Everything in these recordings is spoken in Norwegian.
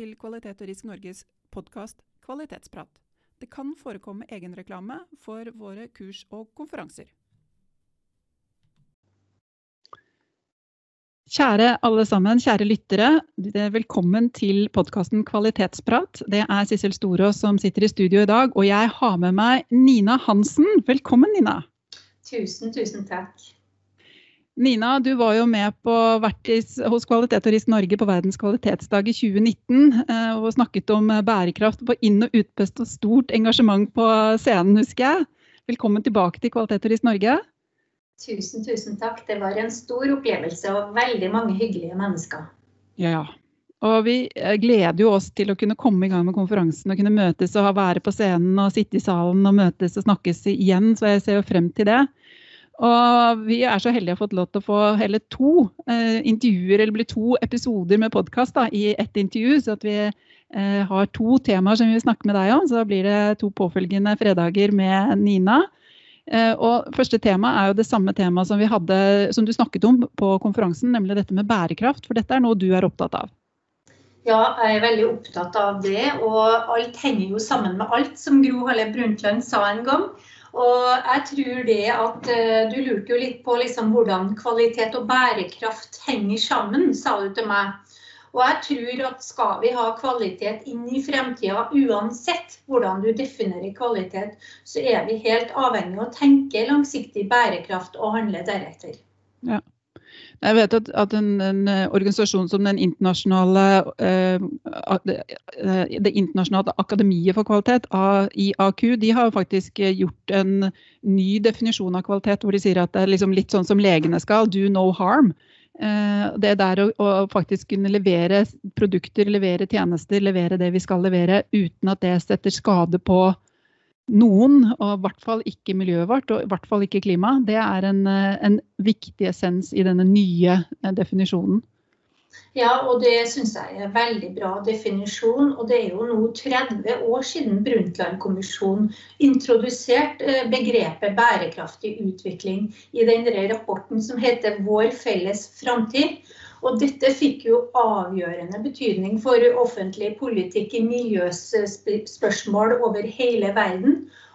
Til Kvalitet og Risk Norges podkast Kvalitetsprat. Det kan forekomme egenreklame for våre kurs og konferanser. Kjære alle sammen, kjære lyttere. Velkommen til podkasten Kvalitetsprat. Det er Sissel Storås som sitter i studio i dag, og jeg har med meg Nina Hansen. Velkommen, Nina. Tusen, tusen takk. Nina, du var jo med på vertis hos Kvalitet og Risk Norge på Verdens kvalitetsdag i 2019 eh, og snakket om bærekraft på inn- og utpust og stort engasjement på scenen, husker jeg. Velkommen tilbake til Kvalitet og Risk Norge. Tusen, tusen takk. Det var en stor opplevelse og veldig mange hyggelige mennesker. Ja, og vi eh, gleder jo oss til å kunne komme i gang med konferansen og kunne møtes og være på scenen og sitte i salen og møtes og snakkes igjen, så jeg ser jo frem til det. Og vi er så heldige å ha fått lov til å få hele to eh, intervjuer, eller bli to episoder med podkast i ett intervju. Så at vi eh, har to temaer som vi vil snakke med deg om. Så da blir det to påfølgende fredager med Nina. Eh, og første tema er jo det samme temaet som, som du snakket om på konferansen, nemlig dette med bærekraft. For dette er noe du er opptatt av. Ja, jeg er veldig opptatt av det. Og alt henger jo sammen med alt, som Gro Halle Brundtland sa en gang. Og jeg tror det at uh, Du lurte jo litt på liksom, hvordan kvalitet og bærekraft henger sammen, sa du til meg. Og jeg tror at skal vi ha kvalitet inn i fremtida, uansett hvordan du definerer kvalitet, så er vi helt avhengig av å tenke langsiktig bærekraft og handle deretter. Ja. Jeg vet at, at en, en, eh, organisasjon som den internasjonale, eh, eh, det internasjonale akademiet for kvalitet, IAQ, de har faktisk gjort en ny definisjon av kvalitet hvor de sier at det er liksom litt sånn som legene skal, do no harm. Det der å, å, faktisk kunne levere produkter, levere tjenester, levere det vi skal levere uten at det setter skade på noen, og i hvert fall ikke miljøet vårt, og i hvert fall ikke klimaet, det er en, eh, en viktig essens i denne nye eh, definisjonen. Ja, og det syns jeg er en veldig bra definisjon. Og det er jo nå 30 år siden Brundtland-kommisjonen introduserte eh, begrepet bærekraftig utvikling i den rapporten som heter Vår felles framtid. Og dette fikk jo avgjørende betydning for offentlig politikk i miljøspørsmål over hele verden.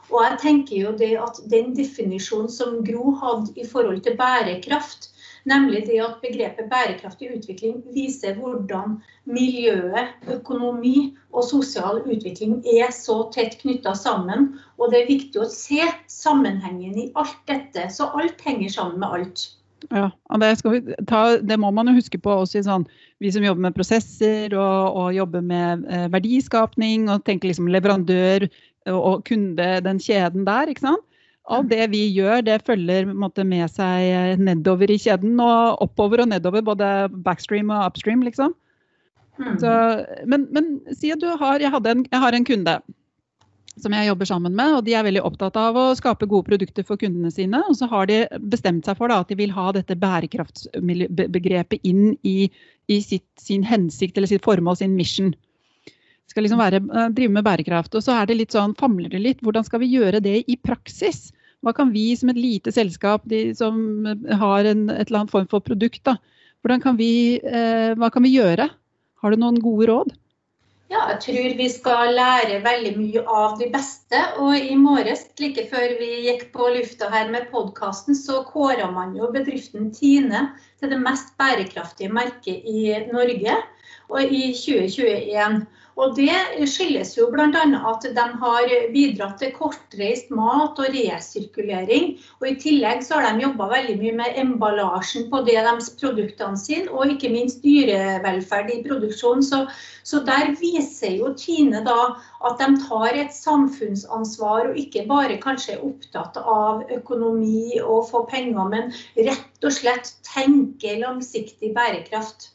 Og jeg tenker jo det at den definisjonen som Gro hadde i forhold til bærekraft, nemlig det at begrepet bærekraftig utvikling viser hvordan miljøet, økonomi og sosial utvikling er så tett knytta sammen. Og det er viktig å se sammenhengen i alt dette, så alt henger sammen med alt. Ja, og det, ta, det, må man jo huske på også i sånn, vi som jobber med prosesser og, og jobber med eh, verdiskapning og tenker liksom leverandør og kunde, den kjeden der. ikke sant? Alt det vi gjør, det følger måte, med seg eh, nedover i kjeden og oppover og nedover, både backstream og upstream, liksom. Mm. Så, men, men si at du har jeg, en, jeg har en kunde som jeg jobber sammen med. og De er veldig opptatt av å skape gode produkter for kundene sine. Og så har de bestemt seg for da, at de vil ha dette bærekraftsbegrepet inn i, i sitt, sin hensikt eller sitt formål, sin mission. Skal liksom være, eh, drive med bærekraft. Og så er det litt sånn, famler det litt. Hvordan skal vi gjøre det i praksis? Hva kan vi som et lite selskap de som har en et eller annet form for produkt, da, kan vi, eh, hva kan vi gjøre? Har du noen gode råd? Ja, jeg tror vi skal lære veldig mye av de beste. Og i morges, like før vi gikk på lufta her med podkasten, så kåra man jo bedriften Tine til det mest bærekraftige merket i Norge og i 2021. Og Det skyldes jo bl.a. at de har bidratt til kortreist mat og resirkulering. Og I tillegg så har de jobba veldig mye med emballasjen på det deres produktene sine, og ikke minst dyrevelferd i produksjonen. Så, så, der viser jo Tine da at de tar et samfunnsansvar, og ikke bare kanskje er opptatt av økonomi og få penger, men rett og slett tenke langsiktig bærekraft.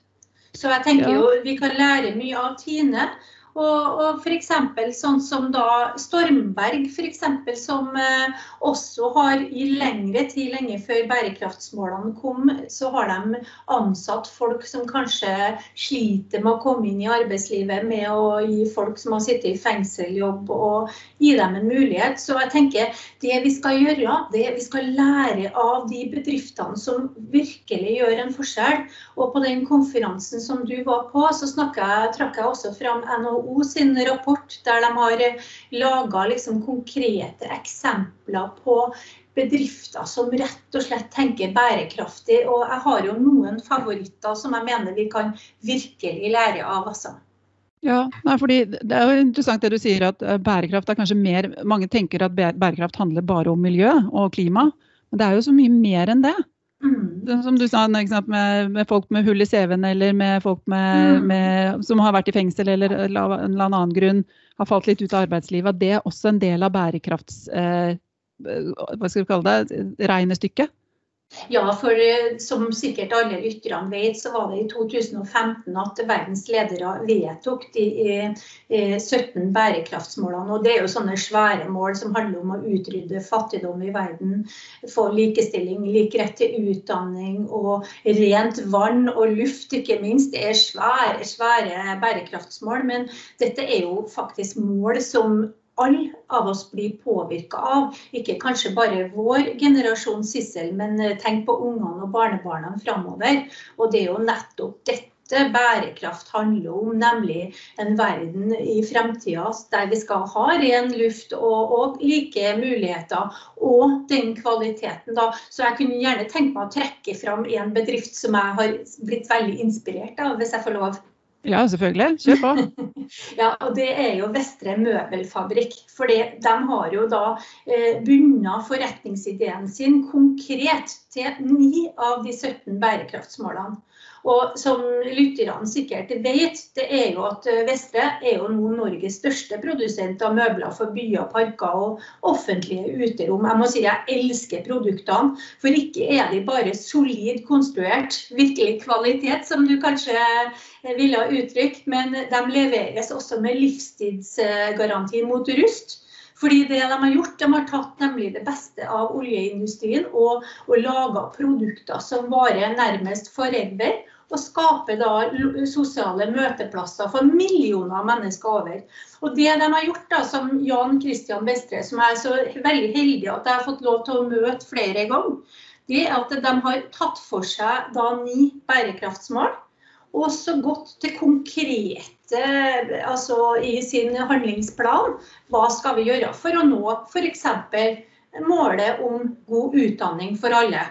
Så jeg tenker jo vi kan lære mye av Tine. Og, og f.eks. sånn som da Stormberg, for eksempel, som eh, også har i lengre tid, lenge før bærekraftsmålene kom, så har de ansatt folk som kanskje sliter med å komme inn i arbeidslivet, med å gi folk som har sittet i fengseljobb, og gi dem en mulighet. Så jeg tenker det vi skal gjøre, det vi skal lære av de bedriftene som virkelig gjør en forskjell. Og på den konferansen som du var på, så jeg, trakk jeg også fram NHO NHO sin rapport, der de har eh, laga liksom konkrete eksempler på bedrifter som rett og slett tenker bærekraftig. Og jeg har jo noen favoritter som jeg mener vi kan virkelig lære av. altså. Ja, nei, fordi Det er jo interessant det du sier at eh, bærekraft er kanskje mer Mange tenker at bærekraft handler bare om miljø og klima, men det er jo så mye mer enn det. Mm. Som du sa, med, med, folk med hull i CV-en eller med folk med, mm. med, som har vært i fengsel eller av en eller annen grunn har falt litt ut av arbeidslivet. Det er også en del av bærekrafts... Eh, hva skal vi kalle det? Regnestykket. Ja, for eh, som sikkert alle lytterne vet, så var det i 2015 at verdens ledere vedtok de 17 bærekraftsmålene. Og det er jo sånne svære mål som handler om å utrydde fattigdom i verden, få likestilling, lik rett til utdanning og rent vann og luft, ikke minst. Det er svære, svære bærekraftsmål. Men dette er jo faktisk mål som alle av oss blir påvirka av. Ikke kanskje bare vår generasjon Sissel, men eh, tenk på ungene og barnebarna framover. Og det er jo nettopp dette bærekraft handler om, nemlig en verden i fremtida der vi skal ha ren luft og, og, like muligheter og den kvaliteten. Da. Så jeg kunne gjerne tenke meg å trekke fram en bedrift som jeg har blitt veldig inspirert av, hvis jeg får lov. Ja, selvfølgelig. Kjør på. ja, og Det er jo Vestre Møbelfabrikk. For de har jo da eh, bundet forretningsideen sin konkret til ni av de 17 bærekraftsmålene. Og som lytterne sikkert vet, det er jo at eh, Vestre er jo nå Norges største produsent av møbler for byer, parker og offentlige uterom. Jeg må si jeg elsker produktene, for ikke er de bare solid konstruert, virkelig kvalitet, som du kanskje eh, ville ha uttrykt, men de leveres også med livstidsgaranti mot rust. Fordi det de har gjort, de har tatt nemlig det beste av oljeindustrien og, og laga produkter som varer nærmest forever. Og skaper da sosiale møteplasser for millioner av mennesker over. Og det de har gjort, da, som Jan Christian Vestre, som er så veldig heldig at jeg har fått lov til å møte flere ganger, det er at de har tatt for seg da ni bærekraftsmål. Og så gått til konkrete altså i sin handlingsplan. Hva skal vi gjøre for å nå f.eks. målet om god utdanning for alle?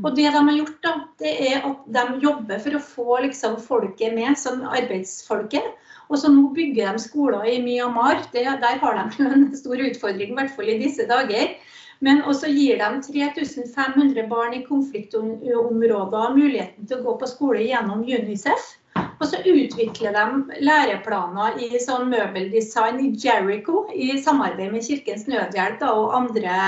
Og det de har gjort, da, det er at de jobber for å få liksom, folket med, som arbeidsfolket. Og så nå bygger de skoler i Myanmar. Det, der har de en stor utfordring, i hvert fall i disse dager. Men også gir de 3500 barn i konfliktområder muligheten til å gå på skole gjennom UNICEF. Og så utvikler de læreplaner i sånn møbeldesign i Jericho i samarbeid med Kirkens Nødhjelp da, og andre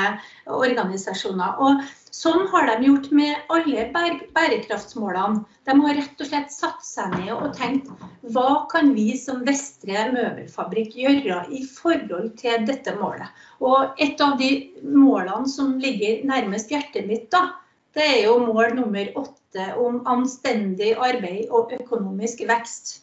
organisasjoner. Og Sånn har de gjort med alle bærekraftsmålene. De har rett og slett satt seg ned og tenkt hva kan vi som Vestre møbelfabrikk gjøre i forhold til dette målet. Og et av de målene som ligger nærmest hjertet mitt, da, det er jo mål nummer åtte om anstendig arbeid og økonomisk vekst.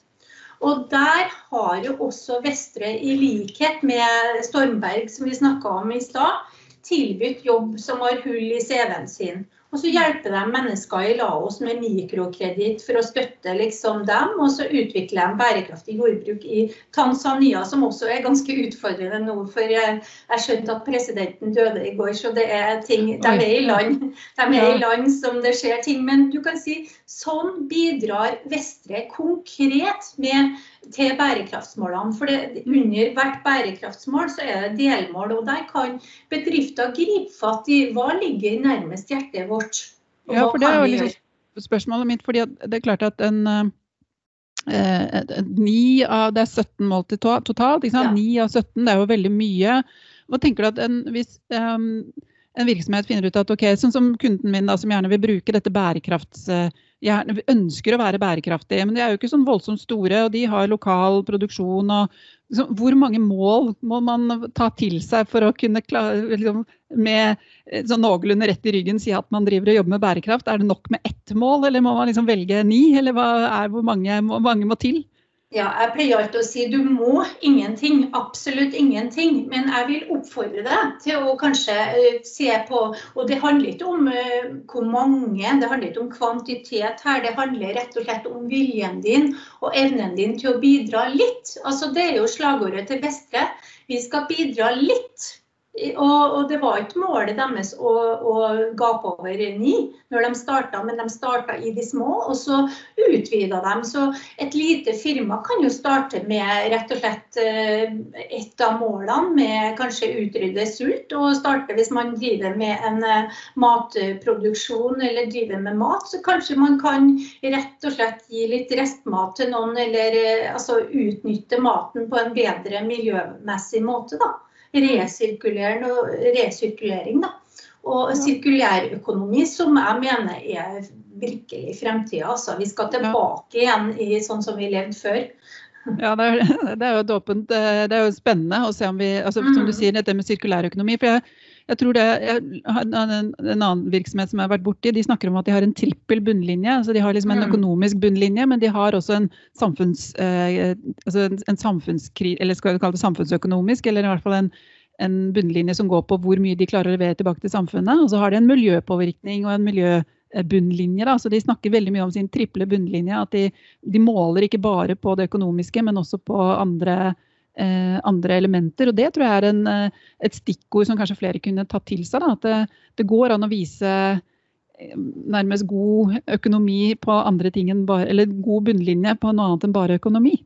Og der har jo også Vestre, i likhet med Stormberg, som vi snakka om i stad, tilbudt jobb som har hull i CV-en sin. Og så hjelper de mennesker i Laos med mikrokreditt for å støtte liksom dem. Og så utvikler de bærekraftig jordbruk i Tanzania, som også er ganske utfordrende nå. For jeg skjønte at presidenten døde i går, så det er ting De er i land, de er i land som det skjer ting. Men du kan si sånn bidrar Vestre konkret med til bærekraftsmålene. For det, under hvert bærekraftsmål så er det delmål, og der kan bedrifter gripe fatt i hva ligger nærmest hjertet vårt. Ja, for det er jo liksom spørsmålet mitt, fordi det er klart at en eh, ni av, Det er 17 mål til totalt. ikke sant? Ja. 9 av 17, det er jo veldig mye. Hva tenker du at en, hvis, um, en virksomhet finner ut at ok, sånn som kunden min da, som gjerne vil bruke dette bærekrafts... Gjerne ønsker å være bærekraftige, men de er jo ikke sånn voldsomt store, og de har lokal produksjon og liksom, Hvor mange mål må man ta til seg for å kunne klare liksom, med sånn noenlunde rett i ryggen si at man driver og jobber med bærekraft? Er det nok med ett mål, eller må man liksom velge ni? Eller hva er, hvor mange, hvor mange må til? Ja, jeg pleier alltid å si du må ingenting. Absolutt ingenting. Men jeg vil oppfordre deg til å kanskje uh, se på Og det handler ikke om uh, hvor mange, det handler ikke om kvantitet her. Det handler rett og slett om viljen din og evnen din til å bidra litt. Altså, det er jo slagordet til Vestre. Vi skal bidra litt og, og, det var ikke målet deres å, å gape over ni når de starta, men de starta i de små, og så utvida de. Så et lite firma kan jo starte med rett og slett et av målene, med kanskje utrydde sult. Og starte hvis man driver med en eh, matproduksjon eller driver med mat, så kanskje man kan rett og slett gi litt restmat til noen, eller eh, altså utnytte maten på en bedre miljømessig måte. da resirkulering. Da. Og sirkulærøkonomi, som jeg mener er virkelig fremtida. Altså, vi skal tilbake igjen i sånn som vi levde før. Ja, det er, det er, jo et åpent Det er jo spennende å se om vi altså, Som du mm. sier, dette med sirkulærøkonomi. for jeg jeg tror det, jeg, en, en annen virksomhet som jeg har vært borti, de snakker om at de har en trippel bunnlinje. altså De har liksom en mm. økonomisk bunnlinje, men de har også en, samfunns, eh, altså en samfunnskri, eller skal vi kalle det samfunnsøkonomisk, eller i hvert fall en, en bunnlinje som går på hvor mye de klarer å levere tilbake til samfunnet. Og så har de en miljøpåvirkning og en miljøbunnlinje. Da. Så de snakker veldig mye om sin triple bunnlinje. At de, de måler ikke bare på det økonomiske, men også på andre eh, andre elementer. Og det tror jeg er en, eh, et stikkord som kanskje flere kunne tatt til seg. Da. At det, det, går an å vise eh, nærmest god økonomi på andre ting enn bare Eller god bunnlinje på noe annet enn bare økonomi.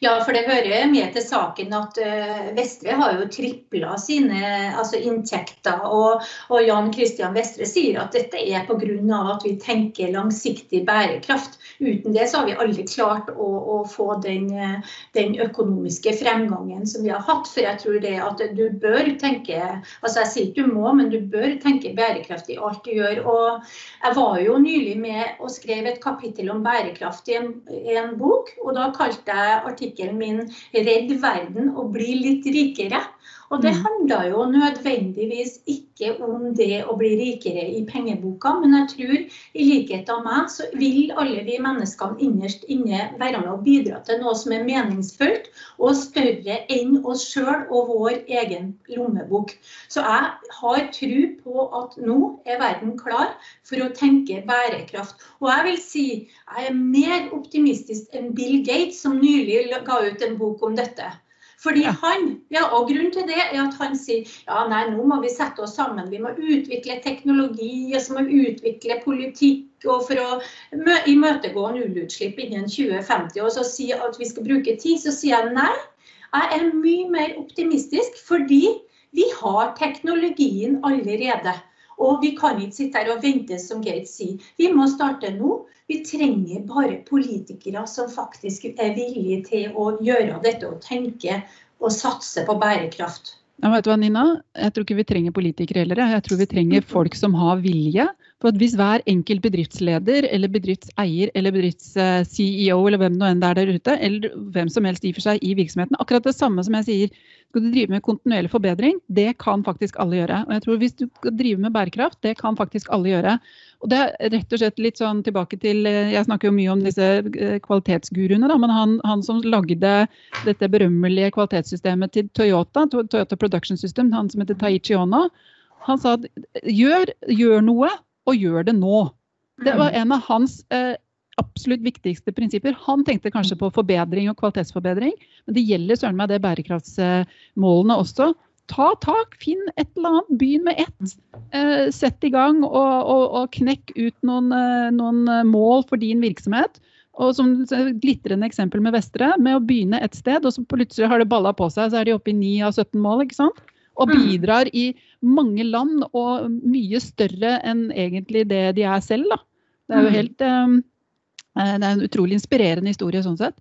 Ja, for det hører med til saken at uh, Vestre har jo tripla sine altså inntekter. Og, og, Jan Christian Vestre sier at dette er pga. at vi tenker langsiktig bærekraft. Uten det så har vi aldri klart å, å få den, den, økonomiske fremgangen som vi har hatt. For jeg tror det at du bør tenke altså Jeg sier ikke du må, men du bør tenke bærekraft i alt du gjør. Og jeg var jo nylig med og skrev et kapittel om bærekraft i en, i en bok. og da kalte jeg artikkelen artikkelen min 'Redd verden og bli litt rikere'. Og det mm. handler jo nødvendigvis ikke om det å bli rikere i pengeboka, men jeg tror i likhet av meg, så vil alle vi menneskene innerst inne være med å bidra til noe som er meningsfullt og større enn oss sjøl og vår egen lommebok. Så jeg har tro på at nå er verden klar for å tenke bærekraft. Og jeg vil si jeg er mer optimistisk enn Bill Gates, som nylig ga ut en bok om dette. Fordi han, ja, og Grunnen til det er at han sier ja, nei, nå må vi sette oss sammen. Vi må utvikle teknologi, og så må vi utvikle politikk og for å imøtegå nullutslipp innen 2050. Og så sier at vi skal bruke tid, så sier jeg nei. Jeg er mye mer optimistisk fordi vi har teknologien allerede. Og vi kan ikke sitte her og vente, som Gates sier. Vi må starte nå. Vi trenger bare politikere som faktisk er villige til å gjøre dette og tenke og satse på bærekraft. Ja, vet du hva, Nina? Jeg tror ikke vi trenger politikere heller. Jeg tror vi trenger folk som har vilje. For at Hvis hver enkelt bedriftsleder eller bedriftseier eller bedrifts-CEO eller hvem det er der ute, eller hvem som helst i for seg i virksomheten, akkurat det samme som jeg sier, skal du drive med kontinuerlig forbedring, det kan faktisk alle gjøre. Og jeg tror Hvis du skal drive med bærekraft, det kan faktisk alle gjøre. Og det er rett og slett litt sånn tilbake til eh, Jeg snakker jo mye om disse eh, kvalitetsguruene, da, men han, han, som lagde dette berømmelige kvalitetssystemet til Toyota, Toyota Production System, han som heter Taichi Ono, han sa at gjør, gjør noe, og gjør det nå. Det var mm. en av hans eh, absolutt viktigste prinsipper. Han tenkte kanskje på forbedring og kvalitetsforbedring, men det gjelder søren meg det bærekraftsmålene også. Ta tak, finn et eller annet, begynn med ett. Eh, sett i gang og, og, og knekk ut noen, eh, noen, eh, mål for din virksomhet. Og som glitrende eksempel med Vestre, med å begynne et sted, og så plutselig har det balla på seg, så er de oppe i 9 av 17 mål. ikke sant? Og mm. bidrar i mange land, og mye større enn egentlig det de er selv. da. Det er jo mm. helt um, Det er en utrolig inspirerende historie sånn sett.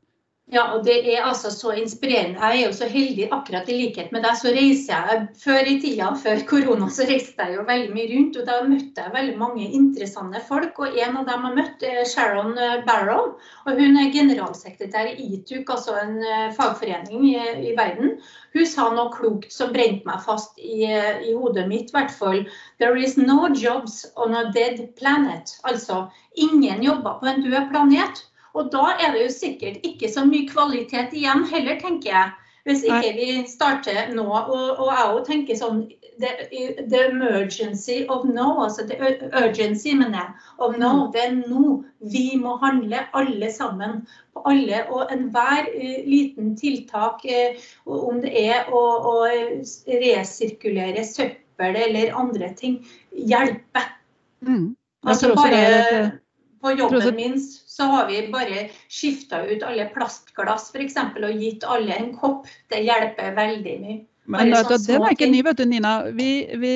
Ja, og det er altså så inspirerende. Jeg er jo så heldig akkurat i likhet med deg, så reiser jeg før i tida, før korona, så reiste jeg jo veldig mye rundt. Og da møtte jeg veldig mange interessante folk. Og en av dem jeg møtte, er Sharon eh, Barrow. Og hun er generalsekretær i ITUK, altså en eh, fagforening i, i verden. Hun sa noe klokt som brente meg fast i, i hodet mitt, i hvert fall. There is no jobs on a dead planet. Altså ingen jobber på en død planet. Og da er det jo sikkert ikke så mye kvalitet igjen heller, tenker jeg. Hvis ikke vi starter nå. Og, og jeg òg tenker sånn the, the, emergency of no, altså the urgency, mener jeg, of no, mm. det er nå. Vi må handle alle sammen. På alle og enhver uh, liten tiltak, uh, om det er å, å resirkulere søppel eller andre ting, hjelper. Mm. Altså bare på jobben min så har vi bare skifta ut alle plastglass f.eks. og gitt alle en kopp. Det hjelper veldig mye. Men da, da, Den er ikke ny, vet du, Nina. Vi, vi,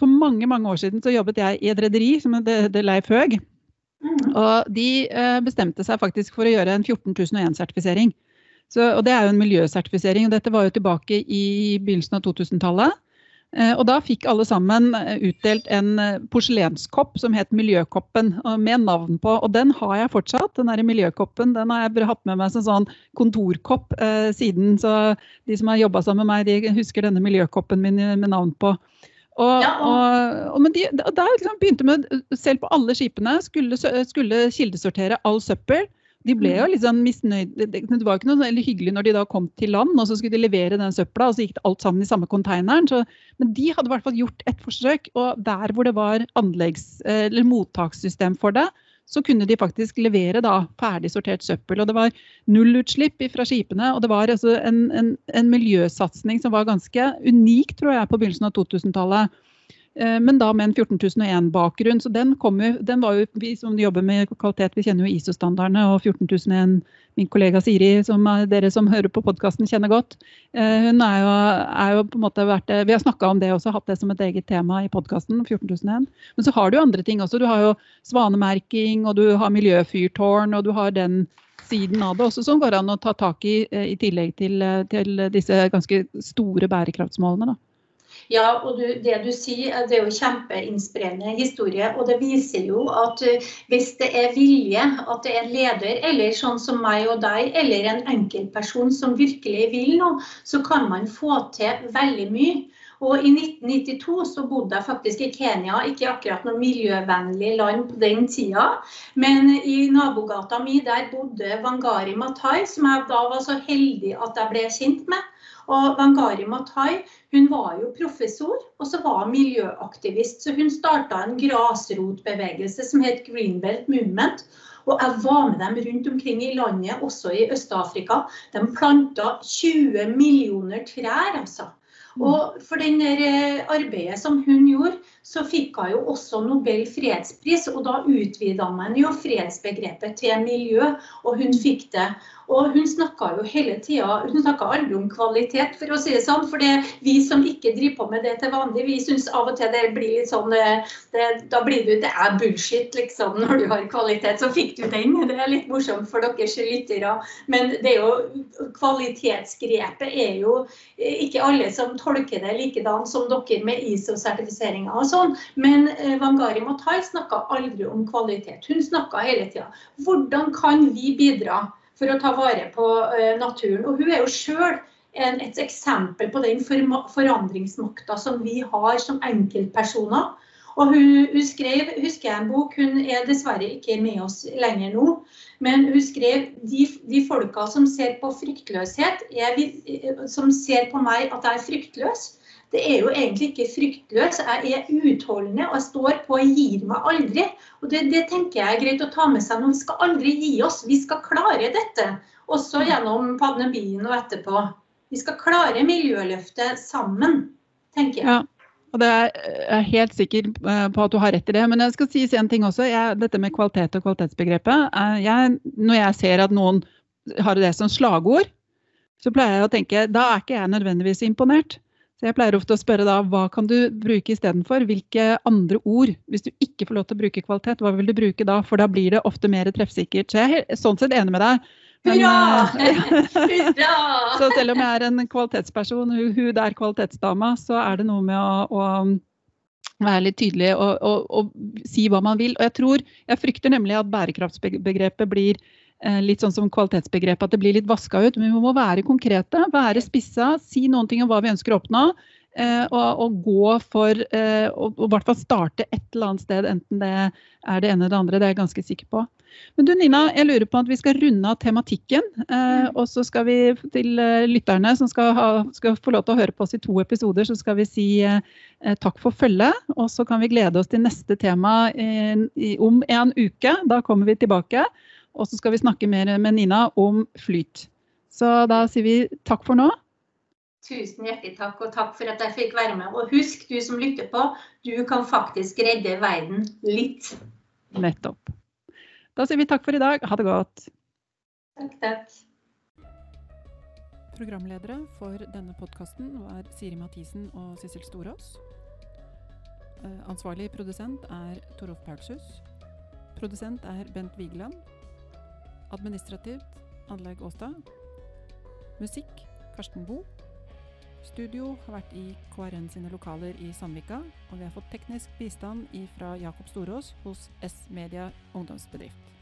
for mange mange år siden så jobbet jeg i et rederi som heter Leif Høeg. Mm. Og de eh, bestemte seg faktisk for å gjøre en 14001-sertifisering. Og Det er jo en miljøsertifisering. og Dette var jo tilbake i begynnelsen av 2000-tallet. Eh, og da fikk alle sammen eh, utdelt en eh, porselenskopp som het Miljøkoppen, med navn på. Og den har jeg fortsatt. Den der Miljøkoppen den har jeg hatt med meg som sånn kontorkopp eh, siden. Så de som har jobba sammen med meg, de husker denne Miljøkoppen min med navn på. Og, ja, og... og, de, da liksom begynte med, Selv på alle skipene skulle, skulle kildesortere all søppel. De ble jo mm. litt sånn misnøyde. Det var jo ikke noe veldig hyggelig når de da kom til land og så skulle de levere den søpla, og så gikk det alt sammen i samme konteineren. men de hadde i hvert fall gjort et forsøk, og der hvor det var anleggs- eller mottakssystem for det, så kunne de faktisk levere da ferdig sortert søppel. Og det var nullutslipp fra skipene, og det var altså en, en, en miljøsatsing som var ganske unik, tror jeg, på begynnelsen av 2000-tallet. Eh, men da med en 14001-bakgrunn. Så den, jo, den var jo, Vi som jobber med kvalitet, vi kjenner jo ISO-standardene. Og 14001, min kollega Siri, som dere som hører på podkasten kjenner godt, eh, hun er jo, er jo, på en måte vært Vi har snakka om det også, hatt det som et eget tema i podkasten. 14001. Men så har du jo andre ting også. Du har jo svanemerking, og du har miljøfyrtårn, og du har den siden av det også som går an å ta tak i, eh, i tillegg til, til disse ganske store bærekraftsmålene. da. Ja, og du, det du sier, det er jo kjempeinspirerende historie. Og det viser jo at eh, hvis det er vilje, at det er en leder eller sånn som meg og deg, eller en enkeltperson som virkelig vil noe, så kan man få til veldig mye. Og I 1992 så bodde jeg faktisk i Kenya, ikke akkurat noe miljøvennlig land på den tida. Men i nabogata mi der bodde Wangari Matai, som jeg da var så heldig at jeg ble kjent med. Og Wangari Matai hun var jo professor, og så var hun miljøaktivist. Så hun starta en grasrotbevegelse som het Greenbelt Movement. Og jeg var med dem rundt omkring i landet, også i Øst-Afrika. De planta 20 millioner trær, altså. Mm. Og for det eh, arbeidet som hun gjorde, så fikk hun jo også Nobel fredspris. Og da utvida man jo fredsbegrepet til miljø, og hun fikk det. Og hun snakka jo hele tida Hun snakka aldri om kvalitet, for å si det sånn. For det vi som ikke driver på med det til vanlig, vi syns av og til det blir litt sånn eh, det, Da blir du Det er bullshit, liksom, når du har kvalitet. Så fikk du den. Det er litt morsomt for deres lyttere. Men det er jo kvalitetsgrepet er jo eh, ikke alle som tolker det likedan som dere med ISO-sertifiseringa og sånn. Men eh, Wangari Matai snakka aldri om kvalitet. Hun snakka hele tida. Hvordan kan vi bidra? for å ta vare på uh, naturen. Og hun er jo sjøl et eksempel på den forandringsmakta som vi har som enkeltpersoner. Og hun, hun, skrev, husker jeg en bok, hun er dessverre ikke med oss lenger nå, men hun skrev de, de folka som ser på fryktløshet, jeg, som ser på meg at jeg er fryktløs, det er jo egentlig ikke fryktløs. Jeg er utholdende og jeg står på og gir meg aldri. Og det, det, tenker jeg er greit å ta med seg nå. Vi skal aldri gi oss. Vi skal klare dette. Også gjennom pandemien og etterpå. Vi skal klare miljøløftet sammen, tenker jeg. Ja. Og det er jeg helt sikker eh, på at du har rett i det. Men jeg skal si en ting også. Jeg, dette med kvalitet og kvalitetsbegrepet. Jeg, når jeg ser at noen har det som slagord, så pleier jeg å tenke da er ikke jeg nødvendigvis imponert. Så jeg pleier ofte å spørre da, hva kan du bruke istedenfor? Hvilke andre ord, hvis du ikke får lov til å bruke kvalitet, hva vil du bruke da? For da blir det ofte mer treffsikkert. Så jeg er sånn sett enig med deg. Hurra! Hurra! så selv om jeg er en kvalitetsperson, hun, hun er kvalitetsdama, så er det noe med å, å være litt tydelig og, og, og, si hva man vil. Og jeg tror, jeg frykter nemlig at bærekraftsbegrepet blir eh, litt sånn som kvalitetsbegrepet, at det blir litt vaska ut. Men vi må være konkrete, være spissa, si noen ting om hva vi ønsker å oppnå. Eh, og, og, gå for eh, og, i hvert fall starte et eller annet sted, enten det er det ene eller det andre. Det er jeg ganske sikker på. Men du Nina, jeg lurer på at vi skal runde av tematikken. Eh, mm. og så skal vi til eh, lytterne som skal, ha, skal, få lov til å høre på oss i to episoder, så skal vi si eh, takk for følget. Og så kan vi glede oss til neste tema i, om en uke. Da kommer vi tilbake. Og så skal vi snakke mer med Nina om flyt. Så da sier vi takk for nå. Tusen hjertelig takk, og takk for at jeg fikk være med. Og husk, du som lytter på, du kan faktisk redde verden litt. Nettopp. Da sier vi takk for i dag. Ha det godt. Takk, takk. Programledere for denne podkasten var Siri Mathisen og Sissel Storås. Eh, ansvarlig produsent er Torolf Paulshus. Produsent er Bent Vigeland. Administrativt Anlegg Åstad. Musikk Karsten Boe. Studio har vært i KRN sine lokaler i Sandvika, og vi har fått teknisk bistand fra Jakob Storås hos S-Media ungdomsbedrift.